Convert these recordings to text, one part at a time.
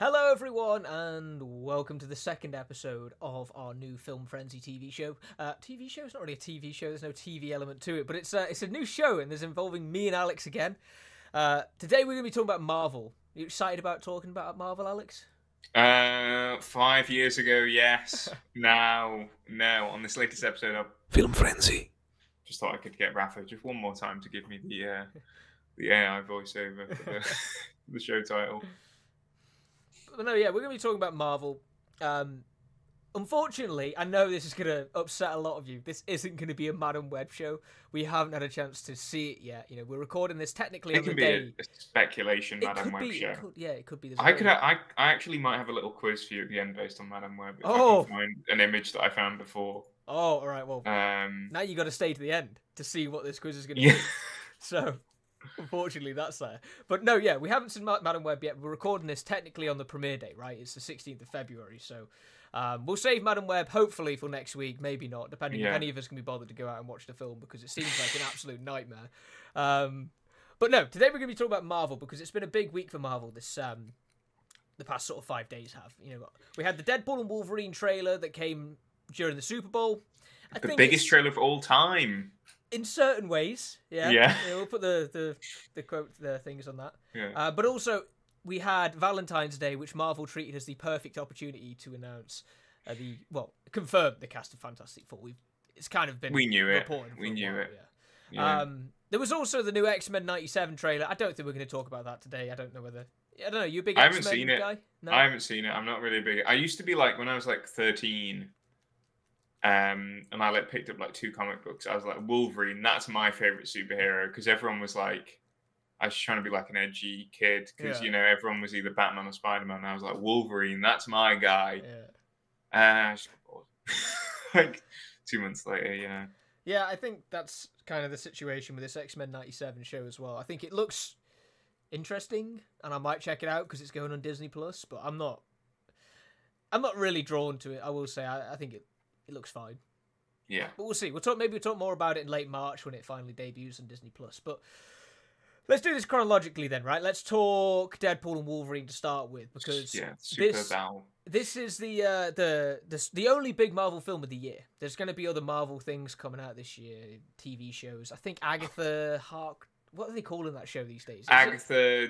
Hello, everyone, and welcome to the second episode of our new Film Frenzy TV show. Uh, TV show is not really a TV show; there's no TV element to it, but it's uh, it's a new show, and it's involving me and Alex again. Uh, today, we're going to be talking about Marvel. Are you excited about talking about Marvel, Alex? Uh, five years ago, yes. now, no. On this latest episode of Film Frenzy. just thought I could get Rafa just one more time to give me the uh, the AI voiceover for the, the show title. But no, yeah, we're going to be talking about Marvel. Um, unfortunately, I know this is going to upset a lot of you. This isn't going to be a Madam Web show. We haven't had a chance to see it yet. You know, we're recording this technically It on the day. speculation, it Madam could Web be, show. it could, yeah, it could be. I could, I, I actually might have a little quiz for you at the end based on Madam Web. If Oh. I can find an image that I found before. Oh, all right. Well, Um, now you got to stay to the end to see what this quiz is going to yeah, be. So, unfortunately, that's there. But no, yeah, we haven't seen Ma- Madam Web yet. We're recording this technically on the premiere date, right? It's the 16th of February. So, um, we'll save Madam Web hopefully for next week, maybe not, depending if Yeah. any of us can be bothered to go out and watch the film because it seems like an absolute nightmare. Um, but no, today we're going to be talking about Marvel because it's been a big week for Marvel. This um, the past sort of five days have. You know, we had the Deadpool and Wolverine trailer that came during the Super Bowl. I the biggest it's- trailer of all time. In certain ways. Yeah, Yeah. we'll put the the the quote the things on that. Yeah. Uh, but also we had Valentine's Day, which Marvel treated as the perfect opportunity to announce uh, the well confirm the cast of Fantastic Four. We've it's kind of been we knew it. We knew while, it. Yeah. Yeah. Um, there was also the new X Men '97 trailer. I don't think we're going to talk about that today. I don't know whether. I don't know. You a big I haven't X Men seen it. guy? No. I haven't seen it. I'm not really big. I used to be like when I was like 13, um, and I like picked up like two comic books. I was like Wolverine. That's my favorite superhero because everyone was like, I was trying to be like an edgy kid because Yeah. you know everyone was either Batman or Spider Man. I was like Wolverine. That's my guy. Yeah. Uh, I just got bored. like two months later, yeah. Yeah, I think that's kind of the situation with this X Men '97 show as well. I think it looks interesting, and I might check it out because it's going on Disney Plus. But I'm not, I'm not really drawn to it. I will say, I, I think it, it looks fine. Yeah. But we'll see. We'll talk. Maybe we'll talk more about it in late March when it finally debuts on Disney Plus. But let's do this chronologically then, right? Let's talk Deadpool and Wolverine to start with because yeah, super this- Val. this is the uh, the the the only big Marvel film of the year. There's going to be other Marvel things coming out this year, TV shows. I think Agatha Hark. What are they calling that show these days? Is it- Agatha,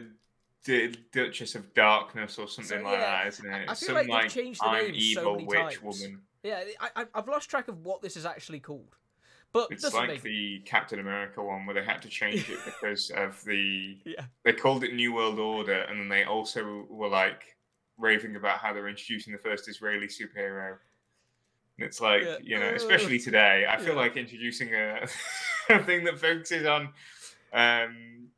D- Duchess of Darkness, or something So, like yeah, that, isn't it? I- feel Some like they've like changed the I'm name so evil many witch times. woman. Yeah, I, I, I've lost track of what this is actually called. But It's like make the Captain America one where they had to change it because of the. Yeah. They called it New World Order, and then they also were like raving about how they're introducing the first Israeli superhero. And it's like, Yeah. you know, especially today, I feel yeah. like introducing a, a thing that focuses on um,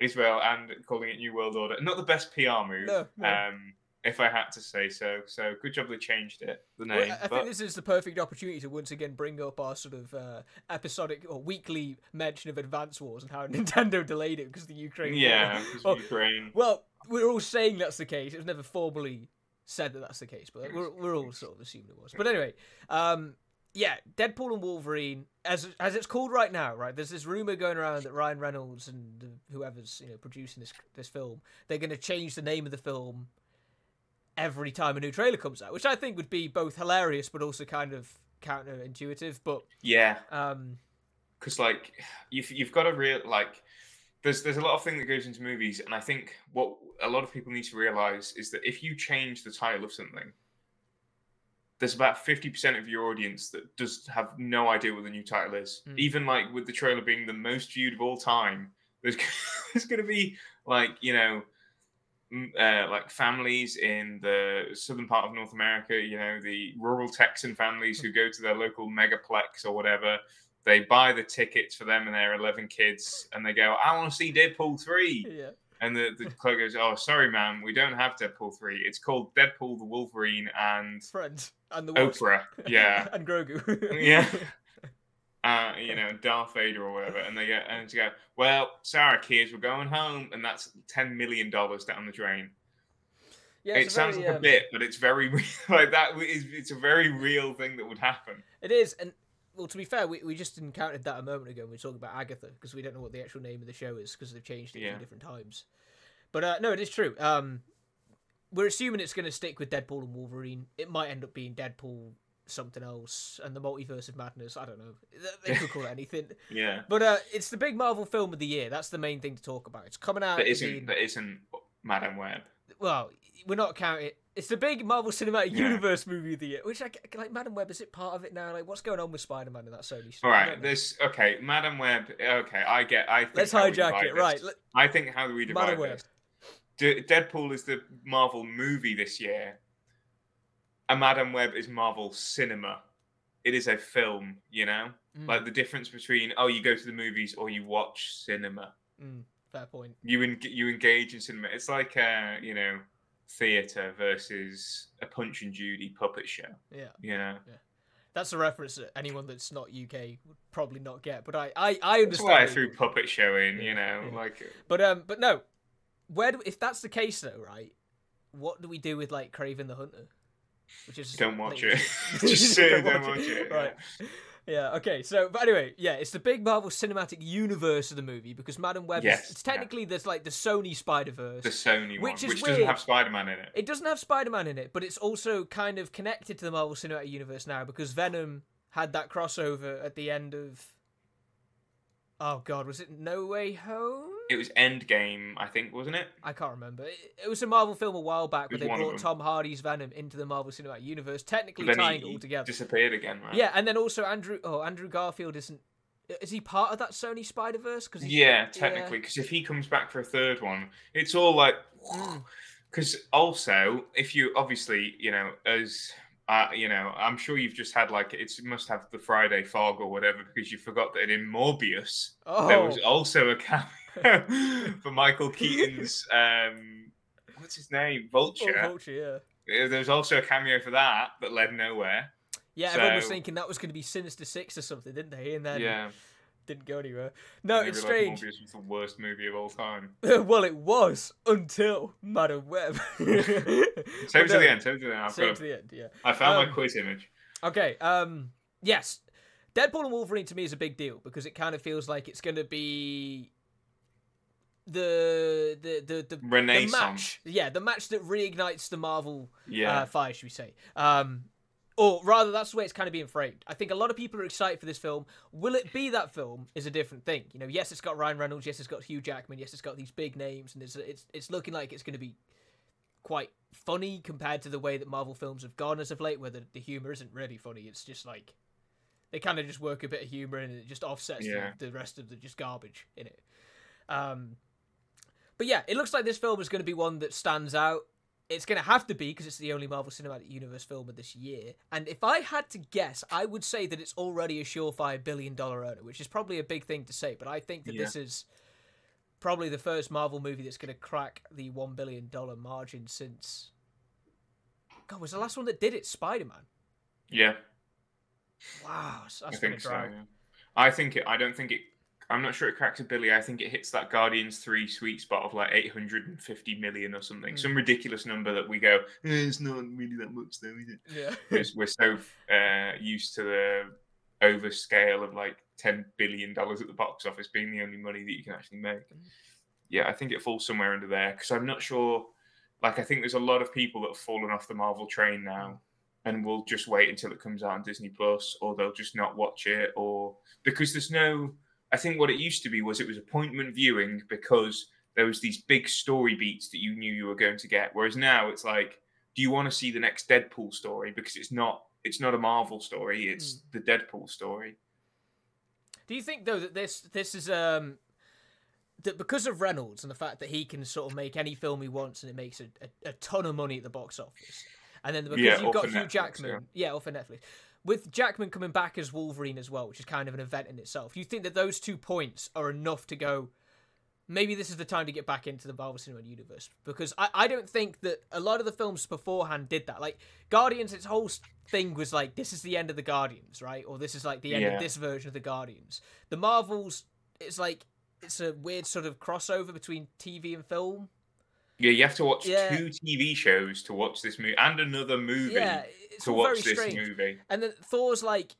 Israel and calling it New World Order. Not the best PR move, No, no. Um, if I had to say so. So good job they changed it, the name. I I but- think this is the perfect opportunity to once again bring up our sort of uh, episodic or weekly mention of Advance Wars and how Nintendo delayed it because of the Ukraine. yeah, Oh, Ukraine. Well, we're all saying that's the case. It was never formally said that that's the case, but we're, we're all sort of assuming it was. But anyway, um, yeah, Deadpool and Wolverine, as as it's called right now, right? There's this rumor going around that Ryan Reynolds and whoever's you know producing this this film, they're going to change the name of the film every time a new trailer comes out, which I think would be both hilarious but also kind of counterintuitive. But Yeah, um, because like you've you've got to real like there's there's a lot of thing that goes into movies, and I think what a lot of people need to realize is that if you change the title of something, there's about fifty percent of your audience that does have no idea what the new title is. Mm. Even like with the trailer being the most viewed of all time, there's there's going to be like you know. Uh, like families in the southern part of North America, you know, the rural Texan families who go to their local megaplex or whatever, they buy the tickets for them and their 11 kids and they go i want to see deadpool 3 yeah, and the, the clerk goes oh sorry ma'am we don't have deadpool 3 it's called deadpool the wolverine and friends and the oprah. Yeah. And Grogu. Yeah. uh, you know darth vader or whatever and they go and they go well sorry kids we're going home and that's 10 million dollars down the drain yeah, it sounds very, like a um, bit but it's very re- like that is it's a very real thing that would happen It is, and well, to be fair, we, we just encountered that a moment ago. when We were talking about Agatha because we don't know what the actual name of the show is because they've changed it a Yeah. few different times. But uh, no, it is true. Um, we're assuming it's going to stick with Deadpool and Wolverine. It might end up being Deadpool something else and the multiverse of madness. I don't know. They could call it anything. Yeah. But uh, it's the big Marvel film of the year. That's the main thing to talk about. It's coming out. That isn't that isn't Madam Web. well, we're not counting. It's the big Marvel Cinematic Yeah. Universe movie of the year. Which I like. Madam Web is it part of it now? Like, what's going on with Spider Man and that Sony? stuff? All right, this okay, Madam Web. Okay, I get. I think Let's hijack it. this. Right. let- I think how do we divide Madam Web. this? D- Deadpool is the Marvel movie this year. And Madam Web is Marvel cinema. It is a film, you know, Mm, like the difference between oh, you go to the movies or you watch cinema. mm, fair point. You en- you engage in cinema. It's like uh, you know, theater versus a Punch and Judy puppet show. Yeah. You know, That's a reference that anyone that's not UK would probably not get, but I I, I that's understand. why I threw puppet show in. Yeah, You know, yeah. like But um, but no, where do, if that's the case though, right? What do we do with like Kraven the Hunter? Which is Don't watch like- it. Just say don't watch it, Right. Yeah. Okay. So, but anyway, yeah, it's the big Marvel Cinematic Universe of the movie because Madam Web. Yes, is, it's yeah. technically there's like the Sony Spider Verse. the Sony Which one, is which doesn't weird. have Spider Man in it. It doesn't have Spider Man in it, but it's also kind of connected to the Marvel Cinematic Universe now because Venom had that crossover at the end of. Oh God, was it No Way Home? It was Endgame, I think, wasn't it? I can't remember. It, it was a Marvel film a while back, where they brought. Tom Hardy's Venom into the Marvel Cinematic Universe, technically then tying he, it all together. disappeared again, right? Yeah, and then also Andrew. Oh, Andrew Garfield isn't. Is he part of that Sony Spider Verse? Because Yeah, technically, because if he comes back for a third one, it's all like. Mm. Because also, if you obviously, you know, as uh, you know, I'm sure you've just had like it's it must have the Friday fog or whatever because you forgot that in Morbius Oh, there was also a cameo for Michael Keaton's um, what's his name, oh, Vulture. Vulture, yeah. There was also a cameo for that that led nowhere. Yeah, everyone was thinking that was going to be Sinister Six or something, didn't they? And then yeah, didn't go anywhere. No, it's strange. Morbius was the worst movie of all time. well, it was until Madam Web. Save it to no, the end. Save to the end. I've same got, to the end, yeah. I found Um, my quiz image. Okay, um, yes. Deadpool and Wolverine to me is a big deal because it kind of feels like it's going to be the the the the, the match. Yeah, the match that reignites the Marvel Yeah. uh, fire, should we say? Um, or rather, that's the way it's kind of being framed. I think a lot of people are excited for this film. Will it be that film? Is a different thing. You know, yes, it's got Ryan Reynolds. Yes, it's got Hugh Jackman. Yes, it's got these big names, and it's it's it's looking like it's going to be quite funny compared to the way that Marvel films have gone as of late, where the, the humor isn't really funny. It's just like they kind of just work a bit of humor and it just offsets Yeah. the, the rest of the just garbage in it. Um, but yeah, it looks like this film is going to be one that stands out. It's going to have to be because it's the only Marvel Cinematic Universe film of this year. And if I had to guess, I would say that it's already a surefire billion dollar earner, which is probably a big thing to say. But I think that Yeah. this is probably the first Marvel movie that's going to crack the one billion dollar margin since. God, was the last one that did it Spider Man? Yeah. Wow, that's I think so. yeah. I think it. I don't think it. I'm not sure it cracks a billion. I think it hits that Guardians three sweet spot of like 850 million or something, Mm. some ridiculous number that we go. "Eh, it's not really that much though, is it? Yeah. Because we're so uh, used to the over scale of like 10 billion dollars at the box office being the only money that you can actually make. Yeah, I think it falls somewhere under there because I'm not sure. Like, I think there's a lot of people that have fallen off the Marvel train now and will just wait until it comes out on Disney Plus, or they'll just not watch it, or because there's no. I think what it used to be was it was appointment viewing because there was these big story beats that you knew you were going to get. Whereas now it's like, do you want to see the next Deadpool story? Because it's not. It's not a Marvel story. It's the Deadpool story. Do you think though that this this is um that because of Reynolds and the fact that he can sort of make any film he wants and it makes a, a, a ton of money at the box office, and then because Yeah, you've got Hugh Netflix, Jackman, yeah. or for Netflix, with Jackman coming back as Wolverine as well, which is kind of an event in itself. You think that those two points are enough to go? Maybe this is the time to get back into the Marvel Cinematic Universe because I, I don't think that a lot of the films beforehand did that. Like Guardians, its whole thing was like this is the end of the Guardians, right? Or this is like the end Yeah. of this version of the Guardians. The Marvels, it's like it's a weird sort of crossover between TV and film. Yeah, you have to watch Yeah. two TV shows to watch this movie and another movie Yeah, it's to very watch this strange. movie. And then Thor's like,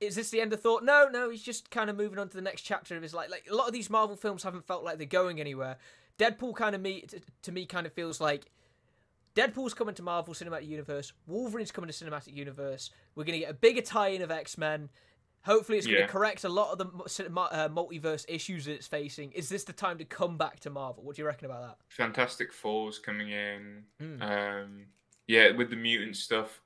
is this the end of Thor? No, no, he's just kind of moving on to the next chapter of his life. Like a lot of these Marvel films haven't felt like they're going anywhere. Deadpool kind of me to, to me kind of feels like Deadpool's coming to Marvel Cinematic Universe. Wolverine's coming to Cinematic Universe. We're gonna get a bigger tie-in of X Men. Hopefully, it's going to Yeah. correct a lot of the uh, multiverse issues that it's facing. Is this the time to come back to Marvel? What do you reckon about that? Fantastic Four's coming in. Mm. Um, yeah, with the mutant stuff,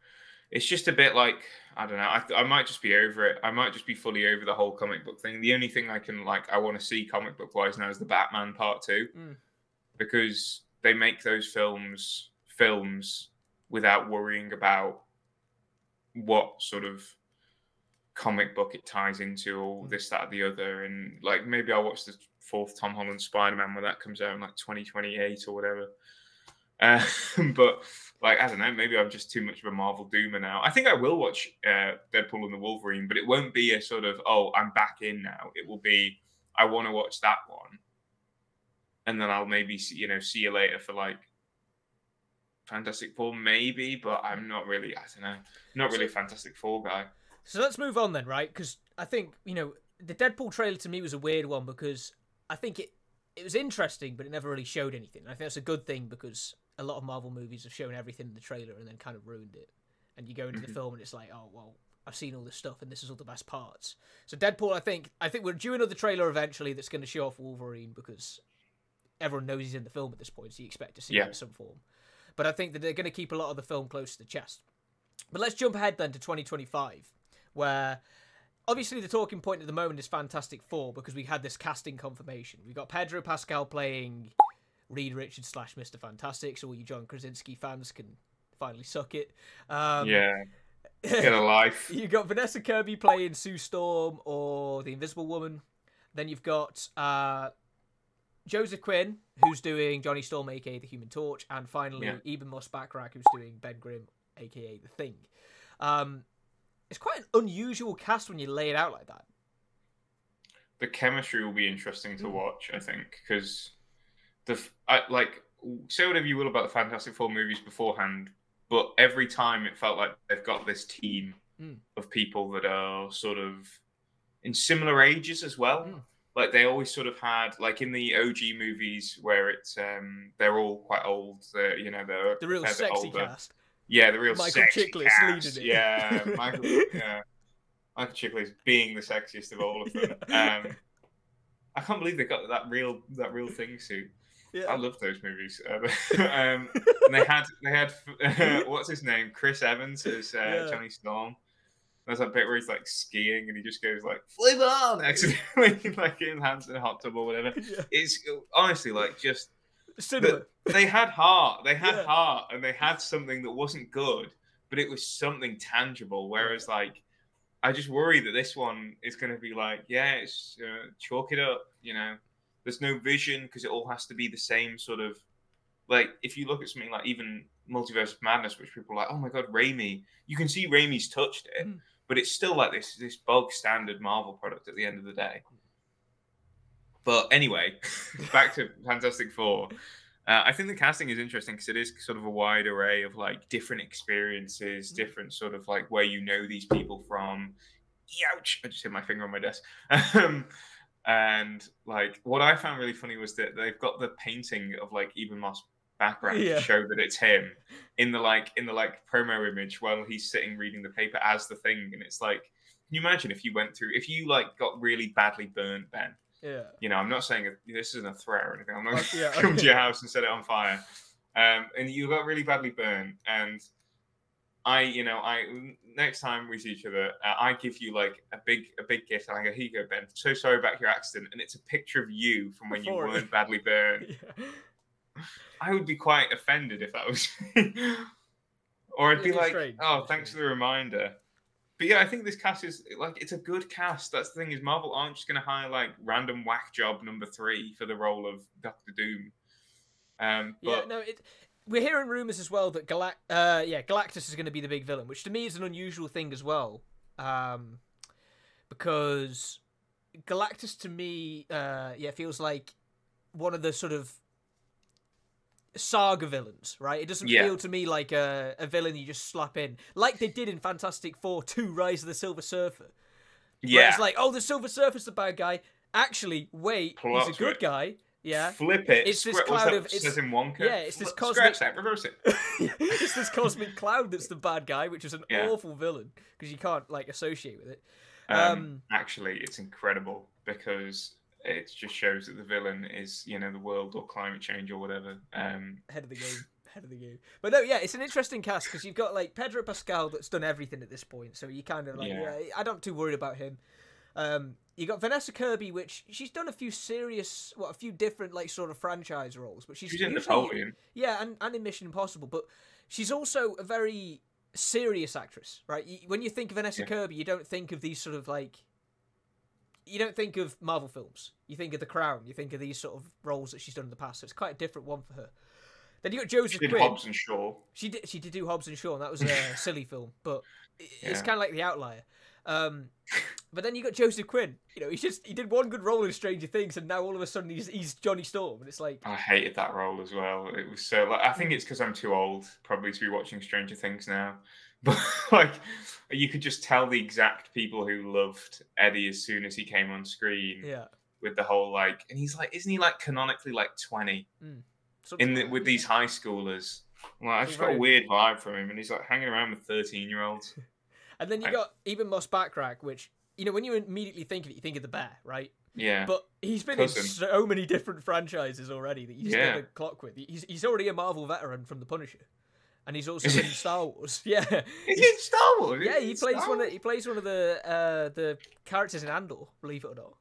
it's just a bit like I don't know. I, I might just be over it. I might just be fully over the whole comic book thing. The only thing I can like I want to see comic book wise now is the Batman Part Two, Mm. because they make those films films without worrying about what sort of comic book it ties into all this that or the other and like maybe i'll watch the fourth tom holland spider-man when that comes out in like 2028 or whatever. Uh, but like i don't know maybe i'm just too much of a marvel doomer now. I think i will watch uh, deadpool and the wolverine but it won't be a sort of oh i'm back in now. It will be i want to watch that one and then i'll maybe see, you know see you later for like fantastic four maybe but i'm not really i don't know not really a fantastic four guy So let's move on then, right? Because I think you know the Deadpool trailer to me was a weird one because I think it it was interesting, but it never really showed anything. I think that's a good thing because a lot of Marvel movies have shown everything in the trailer and then kind of ruined it. And you go into the Mhm. film and it's like, oh well, I've seen all this stuff and this is all the best parts. So Deadpool, I think I think we're due another trailer eventually that's going to show off Wolverine because everyone knows he's in the film at this point, so you expect to see him in some form. But I think that they're going to keep a lot of the film close to the chest. But let's jump ahead then to 2025, where obviously the talking point at the moment is Fantastic Four because we had this casting confirmation. We got Pedro Pascal playing Reed Richards slash Mister Fantastic, so all you John Krasinski fans can finally suck it. Um, yeah get a life you got Vanessa Kirby playing Sue Storm or the Invisible Woman. Then you've got uh, Joseph Quinn, who's doing Johnny Storm, aka the Human Torch, and finally Yeah. Ebon Moss-Bachrach, who's doing Ben Grimm, aka the Thing. Um, it's quite an unusual cast when you lay it out like that. the chemistry will be interesting to Mm. watch. I think because the I, like say whatever you will about the Fantastic Four movies beforehand, but every time it felt like they've got this team Mm. of people that are sort of in similar ages as well. Mm. Like they always sort of had, like in the OG movies where it's um they're all quite old. They're, you know, they're The real sexy older. cast. Yeah, the real Michael sexy Chiklis cast. leading it. Yeah, Michael. yeah, Michael Chiklis being the sexiest of all of them. Yeah. Um, I can't believe they got that real that real thing suit. Yeah. I love those movies. Um, um, and they had they had what's his name, Chris Evans as uh, Yeah. Johnny Storm. There's that bit where he's like skiing and he just goes like flip on accidentally like his hands in a hot tub or whatever. yeah. It's honestly like just Cinema. they had heart. They had Yeah. heart, and they had something that wasn't good, but it was something tangible. Whereas, like, I just worry that this one is going to be like, yeah, it's uh, chalk it up. You know, there's no vision because it all has to be the same sort of. Like, if you look at something like even Multiverse Madness, which people are like, oh my god, Raimi, you can see Raimi's touched it, Mm. but it's still like this this bog standard Marvel product at the end of the day. But anyway, back to Fantastic Four. Uh, I think the casting is interesting because it is sort of a wide array of like different experiences, Mm. different sort of like where you know these people from. Ouch! I just hit my finger on my desk. Um, and like what I found really funny was that they've got the painting of like Eben Moss background Yeah. to show that it's him in the like in the like promo image while he's sitting reading the paper as the thing, and it's like. Can you imagine if you went through if you like got really badly burned, Ben? Yeah. you know, I'm not saying this isn't a threat or anything. I'm not yeah, to come okay. to your house and set it on fire. Um, and you got really badly burned. And I, you know, I next time we see each other, uh, I give you like a big, a big gift, and I go, "Here you go, Ben. So sorry about your accident." And it's a picture of you from when Before. you weren't badly burned. yeah. I would be quite offended if that was, or I'd be like, strange, "Oh, thanks for the reminder." But yeah, I think this cast is like it's a good cast. That's the thing is Marvel aren't just going to hire like random whack job number three for the role of Doctor Doom. Um, Yeah, no, it. We're hearing rumors as well that Galact, uh, yeah, Galactus is going to be the big villain, which to me is an unusual thing as well, um, because Galactus to me, uh, yeah, feels like one of the sort of saga villains, right? It doesn't Yeah. feel to me like a, a villain you just slap in, like they did in Fantastic Four: Two: Rise of the Silver Surfer. Yeah, it's like, oh, the Silver Surfer's the bad guy. Actually, wait, Plot he's a good twist. guy. Yeah. Flip it. It's this what's cloud of- it's- says in Wonka. yeah, it's this cosmic- Scratch that. Reverse it. it's this cosmic cloud that's the bad guy, which is an Yeah. awful villain because you can't like associate with it. Um, Um, actually, it's incredible because it just shows that the villain is, you know, the world or climate change or whatever. Um, Head of the game. Head of the game. But no, yeah, it's an interesting cast because you've got like Pedro Pascal that's done everything at this point, so you kind of like, yeah. Yeah. I'm not too worried about him. Um, you got Vanessa Kirby, which she's done a few serious, well, a few different like sort of franchise roles, but she's, she's in usually- Napoleon. Yeah, and, and in Mission Impossible, but she's also a very serious actress, right? You, when you think of Vanessa Yeah. Kirby, you don't think of these sort of like. You don't think of Marvel films. You think of The Crown. You think of these sort of roles that she's done in the past. So it's quite a different one for her. Then you got She Joseph did Quinn. Hobbs and Shaw. She did. She did do Hobbs and Shaw, and that was a silly film, but it's Yeah. kind of like the outlier. Um, but then you got Joseph Quinn. You know, he's just he did one good role in Stranger Things, and now all of a sudden he's he's Johnny Storm, and it's like I hated that role as well. It was so like I think it's because I'm too old probably to be watching Stranger Things now. But like you could just tell the exact people who loved Eddie as soon as he came on screen yeah. with the whole like and he's like isn't he like canonically like 20 hmm. something in the, with these high schoolers? Like, I just got a weird vibe from him and he's like hanging around with 13 year olds. And then you I- got Ebon Moss-Bachrach, which you know when you immediately think of it, you think of the bear, right? Yeah. But he's been Cousin. in so many different franchises already that you just Yeah. never clock with. He's he's already a Marvel veteran from The Punisher, and he's also in Star Wars. Yeah, He's, he in Star Wars? yeah, he plays Star one of he plays one of the uh the characters in Andor. Believe it or not.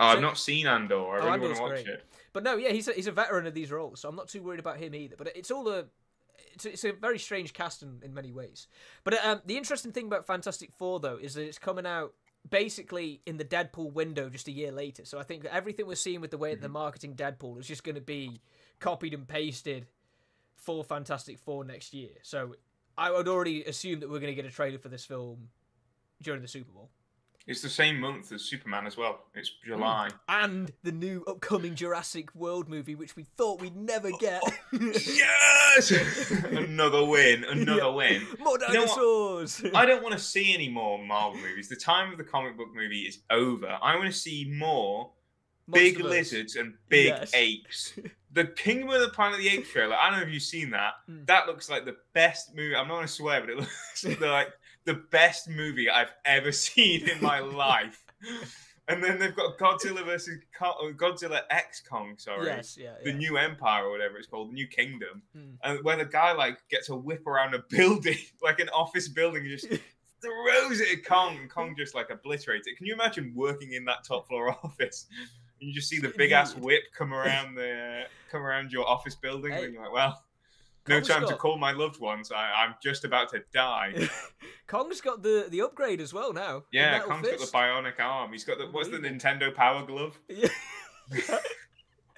Oh, I've not seen Andor. I really Andor's want to watch great. it. But no, yeah, he's a, he's a veteran of these roles, so I'm not too worried about him either. But it's all a it's a, it's a very strange cast in, in many ways. But um, the interesting thing about Fantastic Four though is that it's coming out basically in the Deadpool window just a year later. So I think that everything we're seeing with the way that they're mhm. marketing Deadpool is just going to be copied and pasted for Fantastic Four next year. So I would already assume that we're going to get a trailer for this film during the Super Bowl. It's the same month as Superman as well. It's July. And the new upcoming Jurassic World movie, which we thought we'd never get. Yes! another win, another Yeah. win. More You know dinosaurs. I don't want to see any more Marvel movies. The time of the comic book movie is over. I want to see more big lizards and big Yes. apes. The Kingdom of the Planet of the Apes trailer. I don't know if you've seen that. Mm. That looks like the best movie. I'm not going to swear, but it looks like the best movie I've ever seen in my life. And then they've got Godzilla versus Ko- Godzilla X Kong. Sorry, Yes, yeah, the yeah. New Empire or whatever it's called, the New Kingdom, Mm. and where the guy like gets a whip around a building, like an office building, and just throws it at Kong, and Kong just like obliterates it. Can you imagine working in that top floor office? And you just see the big ass whip come around the come around your office building, Hey. and you're like, well. No time to call my loved ones. I, I'm just about to die. Kong's got the the upgrade as well now. Yeah, Kong's got the bionic arm. He's got the what's the Nintendo Power Glove? Yeah.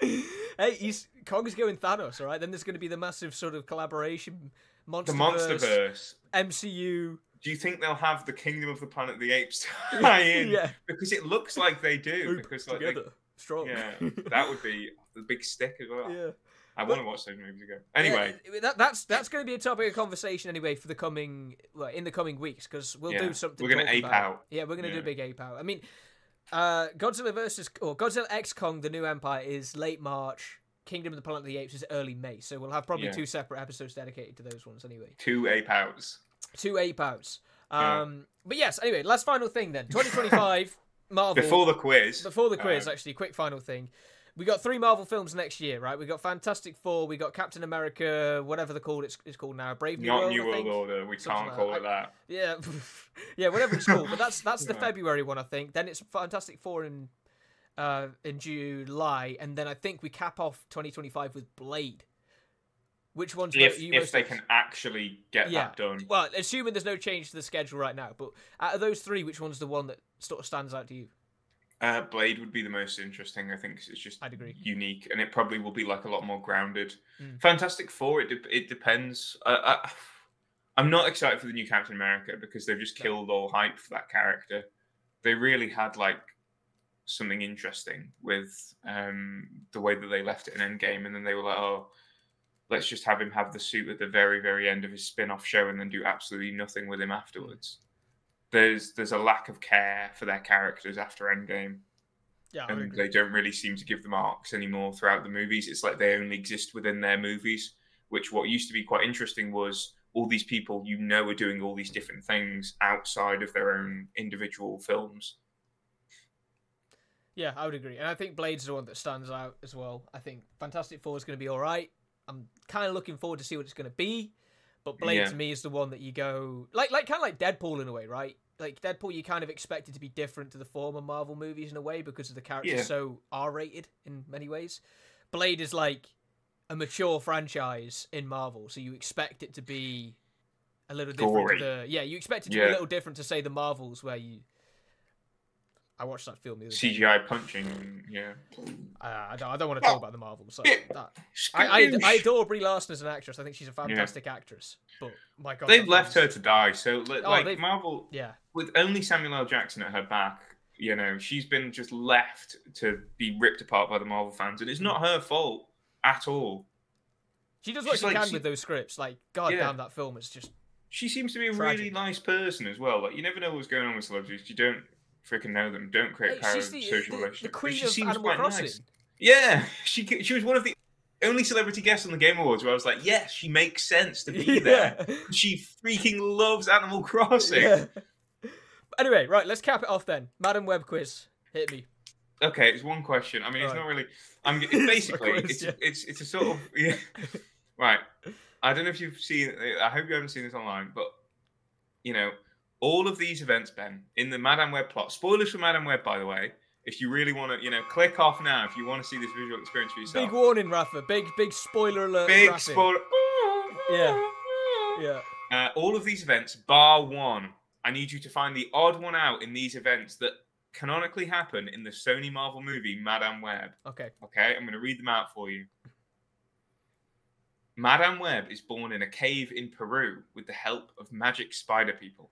hey, he's Kong's going Thanos, all right? Then there's going to be the massive sort of collaboration, Monsterverse, The MonsterVerse. MCU. Do you think they'll have the Kingdom of the Planet of the Apes tie in? yeah, Because it looks like they do. Because like they- together, strong. yeah, that would be the big stick as well. yeah. I want to watch those movies again. Anyway, Yeah, that, that's that's going to be a topic of conversation anyway for the coming in the coming weeks because we'll Yeah, do something. we're gonna talk ape about- out. Yeah, we're going to do a big ape out. I mean, uh, Godzilla versus or Godzilla X Kong: The New Empire is late March. Kingdom of the Planet of the Apes is early May, so we'll have probably Yeah. two separate episodes dedicated to those ones anyway. two ape outs. Two ape outs. Yeah. Um, but yes, anyway, last final thing then. 2025 Marvel. Before the quiz. Before the quiz, um, actually, quick final thing. We got three Marvel films next year, right? We got Fantastic Four, we got Captain America, whatever the called it's, it's called now, Brave New not World. New World. Order. We Something can't like call that. it that. Yeah, yeah, whatever it's called. But that's that's the Yeah. February one, I think. Then it's Fantastic Four in uh in July, and then I think we cap off 2025 with Blade. Which one's If you if they ex- can actually get Yeah. that done. Well, assuming there's no change to the schedule right now, but out of those three, which one's the one that sort of stands out to you? Uh, Blade would be the most interesting, I think, 'cause it's just I'd agree. unique, and it probably will be like a lot more grounded. Mm. Fantastic Four, it de- it depends. Uh, I, I'm not excited for the new Captain America because they've just killed all hype for that character. They really had like something interesting with um, the way that they left it in Endgame, and then they were like, oh. Let's just have him have the suit at the very, very end of his spin-off show, and then do absolutely nothing with him afterwards. There's there's a lack of care for their characters after Endgame. Yeah, and they don't really seem to give them arcs anymore throughout the movies. It's like they only exist within their movies. Which what used to be quite interesting was all these people you know are doing all these different things outside of their own individual films. Yeah, I would agree. And I think Blade's the one that stands out as well. I think Fantastic Four is going to be all right. I'm kind of looking forward to see what it's going to be. But Blade Yeah. to me is the one that you go like like kind of like Deadpool in a way, right? Like Deadpool, you kind of expect it to be different to the former Marvel movies in a way because of the character's Yeah. so R-rated in many ways. Blade is like a mature franchise in Marvel, so you expect it to be a little different. To the, yeah, you expect it to be a little different to say the Marvels where you. I watched that film the other day. CGI punching, yeah. Uh, I don't, I don't want to talk about the Marvels. Like, Yeah. that. I, I, I adore Brie Larson as an actress. I think she's a fantastic actress. But my God, They've that left her to die, so li- Oh, like Marvel Yeah, with only Samuel L. Jackson at her back, you know, she's been just left to be ripped apart by the Marvel fans, and it's not her fault at all. she does what She's she like- can she- with those scripts. Like, God Yeah. damn, that film is just. She seems to be a Tragic. really nice person as well. Like you never know what's going on with celebrities. You don't freaking know them. Don't create Hey, she's the, parasocial the, relationships. the queen she of seems Animal quite Crossing. nice. Yeah, she she was one of the only celebrity guests on the Game Awards where I was like, yes, she makes sense to be there. She freaking loves Animal Crossing. yeah. Anyway, right, let's cap it off then. Madam Web quiz. Hit me. Okay, it's one question. I mean, it's not really. I'm it's It's basically quiz, it's yeah. it's it's a sort of yeah. Right. I don't know if you've seen. I hope you haven't seen this online, but you know, all of these events, Ben, in the Madame Web plot. Spoilers for Madame Web, by the way. If you really want to, you know, click off now if you want to see this visual experience for yourself. Big warning, Rafa. Big, big spoiler alert. Big spoiler. Yeah. Yeah. Uh, all of these events, bar one. I need you to find the odd one out in these events that canonically happen in the Sony Marvel movie Madame Web. Okay. Okay, I'm going to read them out for you. Madame Web is born in a cave in Peru with the help of magic spider people.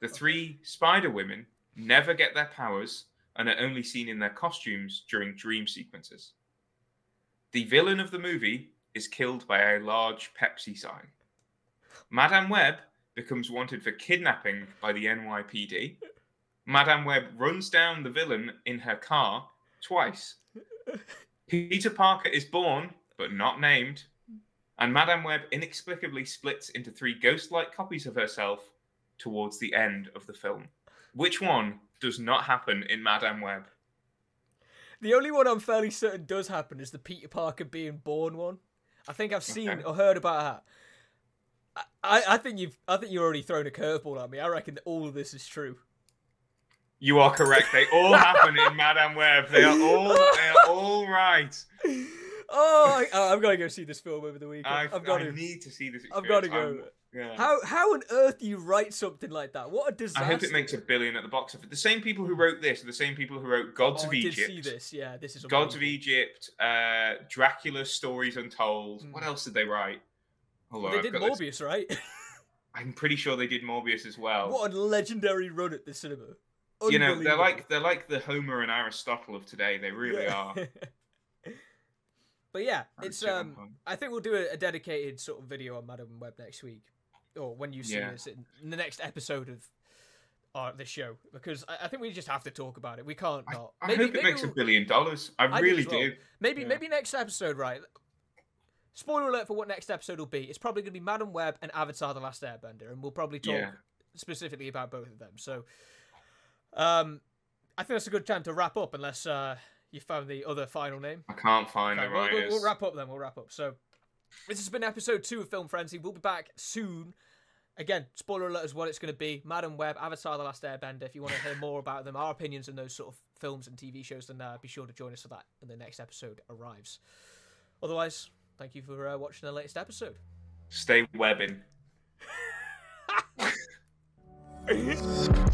The three spider women never get their powers and are only seen in their costumes during dream sequences. The villain of the movie is killed by a large Pepsi sign. Madame Web becomes wanted for kidnapping by the NYPD. Madame Web runs down the villain in her car twice. Peter Parker is born, but not named. And Madame Web inexplicably splits into three ghost like copies of herself towards the end of the film. Which one does not happen in Madame Web? The only one I'm fairly certain does happen is the Peter Parker being born one. I think I've seen Okay. or heard about that. I, I, think you've I think you're already throwing a curveball at me. I reckon that all of this is true. You are correct. They all happen in Madame Web. They are all they are all right. Oh, I, I've got to go see this film over the weekend. I've, I've got I to. need to see this. I've got to experience. go. Yeah. How how on earth do you write something like that? What a disaster! I hope it makes a billion at the box office. The same people who wrote this are the same people who wrote Gods Oh, of I did Egypt. see this. Yeah, this is Gods of. Egypt, uh, Dracula Stories Untold. Mm. What else did they write? Hold Well, on, they I've did got this- Morbius, right? I'm pretty sure they did Morbius as well. what a legendary run at the cinema. you know, they're like they're like the Homer and Aristotle of today. They really Yeah. are. but yeah, it's um. I think we'll do a, a dedicated sort of video on Madam Web next week, or when you see Yeah. this in, in the next episode of uh, this show, because I, I think we just have to talk about it. We can't I, not. I maybe, hope it maybe makes a we'll- billion dollars. I, I really as well. do. Maybe Yeah. maybe next episode, right? Spoiler alert for what next episode will be. It's probably going to be Madam Web and Avatar: The Last Airbender, and we'll probably talk Yeah. specifically about both of them. So, um, I think that's a good time to wrap up, unless uh, you found the other final name. I can't find Okay, the we'll, we'll- we'll wrap up then. We'll wrap up. So, this has been episode two of Film Frenzy. We'll be back soon. Again, spoiler alert is what it's going to be. Madam Web, Avatar: The Last Airbender. If you want to hear more about them, our opinions on those sort of films and TV shows, then uh, be sure to join us for that when the next episode arrives. Otherwise, thank you for uh, watching the latest episode. Stay webbing.